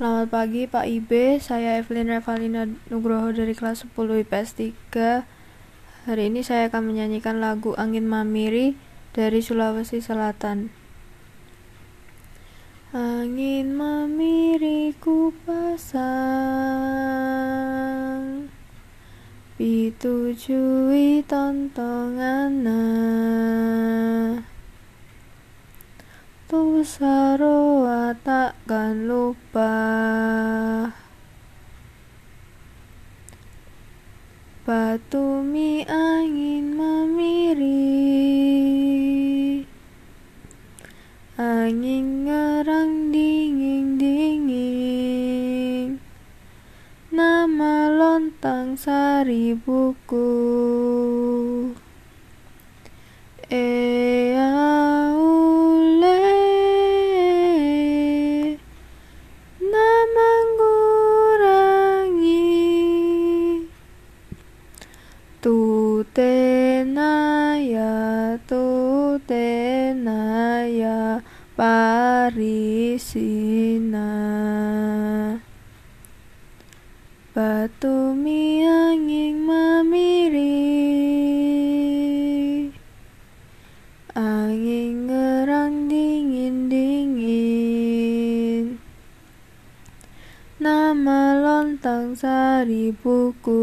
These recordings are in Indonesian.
Selamat pagi Pak Ibe, saya Evelyn Revalina Nugroho dari kelas 10 IPS 3. Hari ini saya akan menyanyikan lagu Angin Mamiri dari Sulawesi Selatan. Angin mamiri ku pasang Pitujui tontongan Tu saroa takkan lupa. Batu mi angin memiri. Angin ngerang dingin dingin Nama lontang sari buku. Tu tenaya, tu tenaya, parisina. Batu mi angin memiri Angin ngerang dingin-dingin. Nama lontang sari buku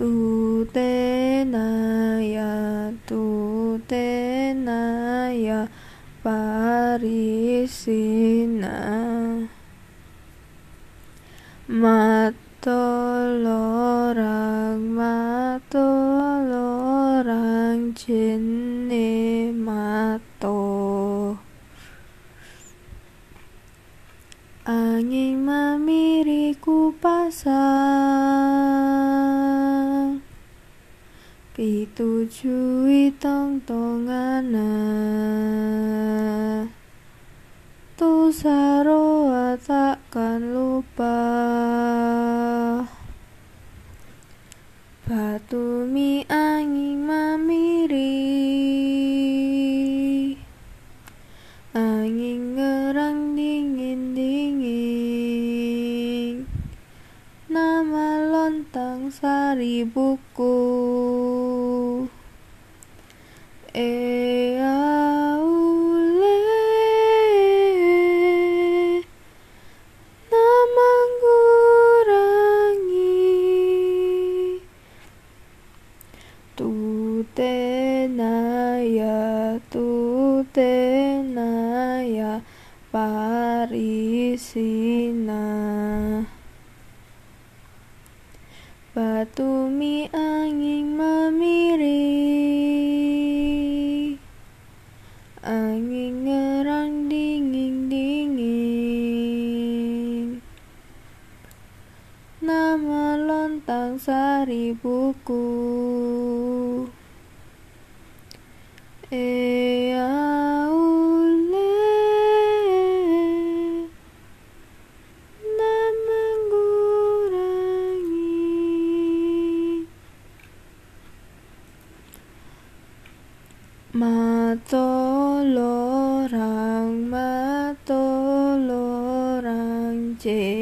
Tu tenaya Tu tenaya Parisina. Matolorang Matolorang Jene mato. Angin memiri ku pasang Pitujui tongtongana Tu saroa takkan lupa. Batu mi angin memiri Angin ngerang dingin-dingin. Nama lontang sari buku Ea ule Namanggurangi Tu tenaya, tu tenaya, parisina. Batu mi angin memiri Nama lontang sari buku Ea ule Namanggurangi Matolorang Matolorang Jene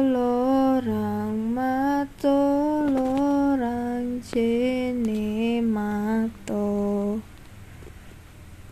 lorang mato lorang cek